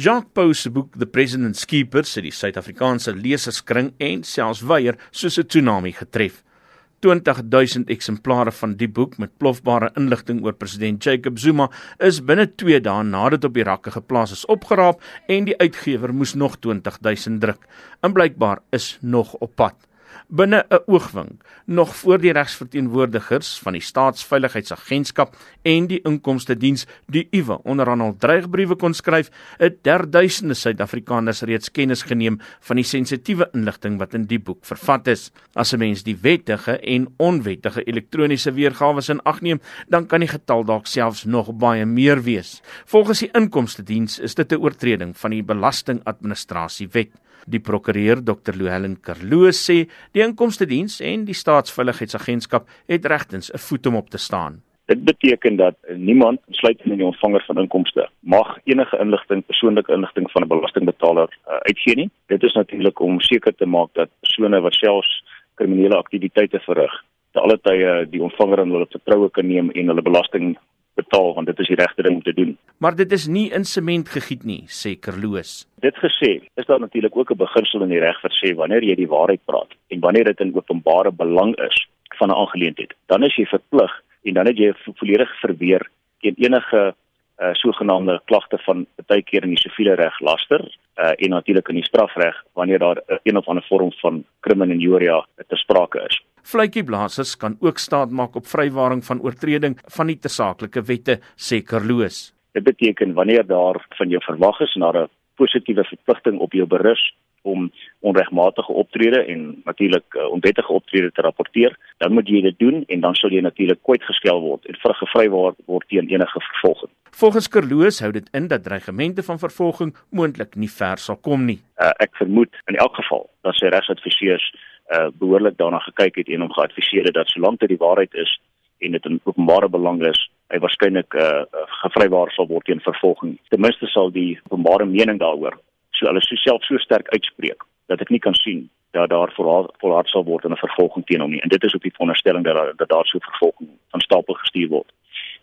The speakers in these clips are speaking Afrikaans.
Jacques Pau se boek The President's Keeper het die Suid-Afrikaanse leserskring en selfs weier soos 'n tsunami getref. 20000 eksemplare van die boek met plofbare inligting oor president Jacob Zuma is binne 2 dae nadat op die rakke geplaas is opgeraap en die uitgewer moes nog 20000 druk. En blykbaar is nog op pad binne 'n oogwink nog voor die regsverteenwoordigers van die staatsveiligheidsagentskap en die inkomste diens die UWE onderhandel dreigbriewe kon skryf, het derduisende Suid-Afrikaners reeds kennis geneem van die sensitiewe inligting wat in die boek vervat is. As 'n mens die wettige en onwettige elektroniese weergawe in ag neem, dan kan die getal dalk selfs nog baie meer wees. Volgens die inkomste diens is dit 'n oortreding van die belastingadministrasiewet. Die prokureur Dr. Louwelen Kerloos sê die inkomste diens en die staatsveiligheidsagentskap het regtens 'n voet om op te staan. Dit beteken dat niemand, insluitend in die ontvanger van inkomste, mag enige inligting, persoonlike inligting van 'n belastingbetaler uh, uitgee nie. Dit is natuurlik om seker te maak dat persone wat selfs kriminele aktiwiteite verrig, te alle tye die ontvanger in hulle vertroue kan neem en hulle belasting betaal want dit is die regte ding om te doen. Maar dit is nie in sement gegiet nie, sê Kerloos. Dit gesê, is daar natuurlik ook 'n beginsel in die reg wat sê wanneer jy die waarheid praat en wanneer dit in openbare belang is van 'n aangeleentheid, dan is jy verplig en dan het jy volledig verweer teen enige uh, sogenaamde klagte van baie keer in die siviele reg laster uh, en natuurlik in die strafreg wanneer daar uh, een of ander vorm van kriminalioria te sprake is. Fluitjieblassers kan ook staat maak op vrywaring van oortreding van die tersaaklike wette, sê Kerloos. Dit beteken wanneer daar van jou verwag is na 'n positiewe verpligting op jou berus om onregmatige optrede en natuurlik uh, onwettige optrede te rapporteer, dan moet jy dit doen en dan sal jy natuurlik kwyt geskel word en vrygevry word word teen enige vervolging. Volgens Kerloos hou dit in dat dreigemente van vervolging moontlik nie ver sal kom nie. Uh, ek vermoed in elk geval dat sy regsadviseurs uh, behoorlik daarna gekyk het en hom geadviseer het dat solank dit die waarheid is en dit in openbare belang is, hy waarskynlik uh, gevrywaar sal word teen vervolging. Ten minste sal die openbare mening daaroor so hulle so self so sterk uitspreek dat ek nie kan sien dat daar volhard sal word in 'n vervolging teen hom nie. En dit is op die veronderstelling dat dat daar so vervolging van stapel gestuur word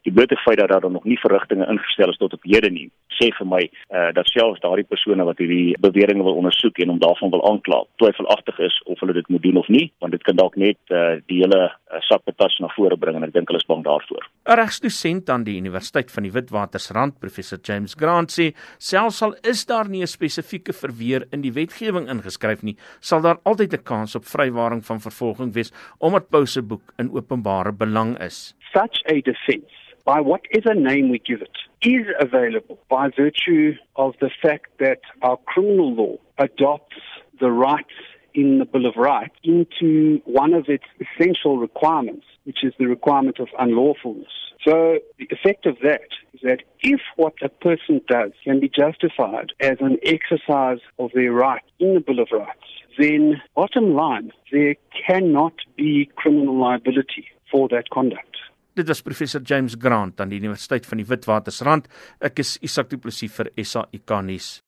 die blote feit dat daar nog nie verrigtinge ingestel is tot op hede nie sê vir my uh, dat selfs daardie persone wat hierdie beweringe wil ondersoek en hom daarvan wil aankla twyfelagtig is of hulle dit moet doen of nie want dit kan dalk net uh, die hele uh, sak patats na vore bring en ek dink hulle is bang daarvoor. 'n regsdosent aan die Universiteit van die Witwatersrand professor James Grant sê selfs al is daar nie 'n spesifieke verweer in die wetgewing ingeskryf nie sal daar altyd 'n kans op vrywaring van vervolging wees omdat Pouse boek in openbare belang is. Such a defense by whatever name we give it, is available by virtue of the fact that our criminal law adopts the rights in the Bill of Rights into one of its essential requirements, which is the requirement of unlawfulness. So the effect of that is that if what a person does can be justified as an exercise of their right in the Bill of Rights, then bottom line, there cannot be criminal liability for that conduct. Dit was professor James Grant aan die Universiteit van die Witwatersrand. Ek is Isak Du Plessis vir SAIK nuus.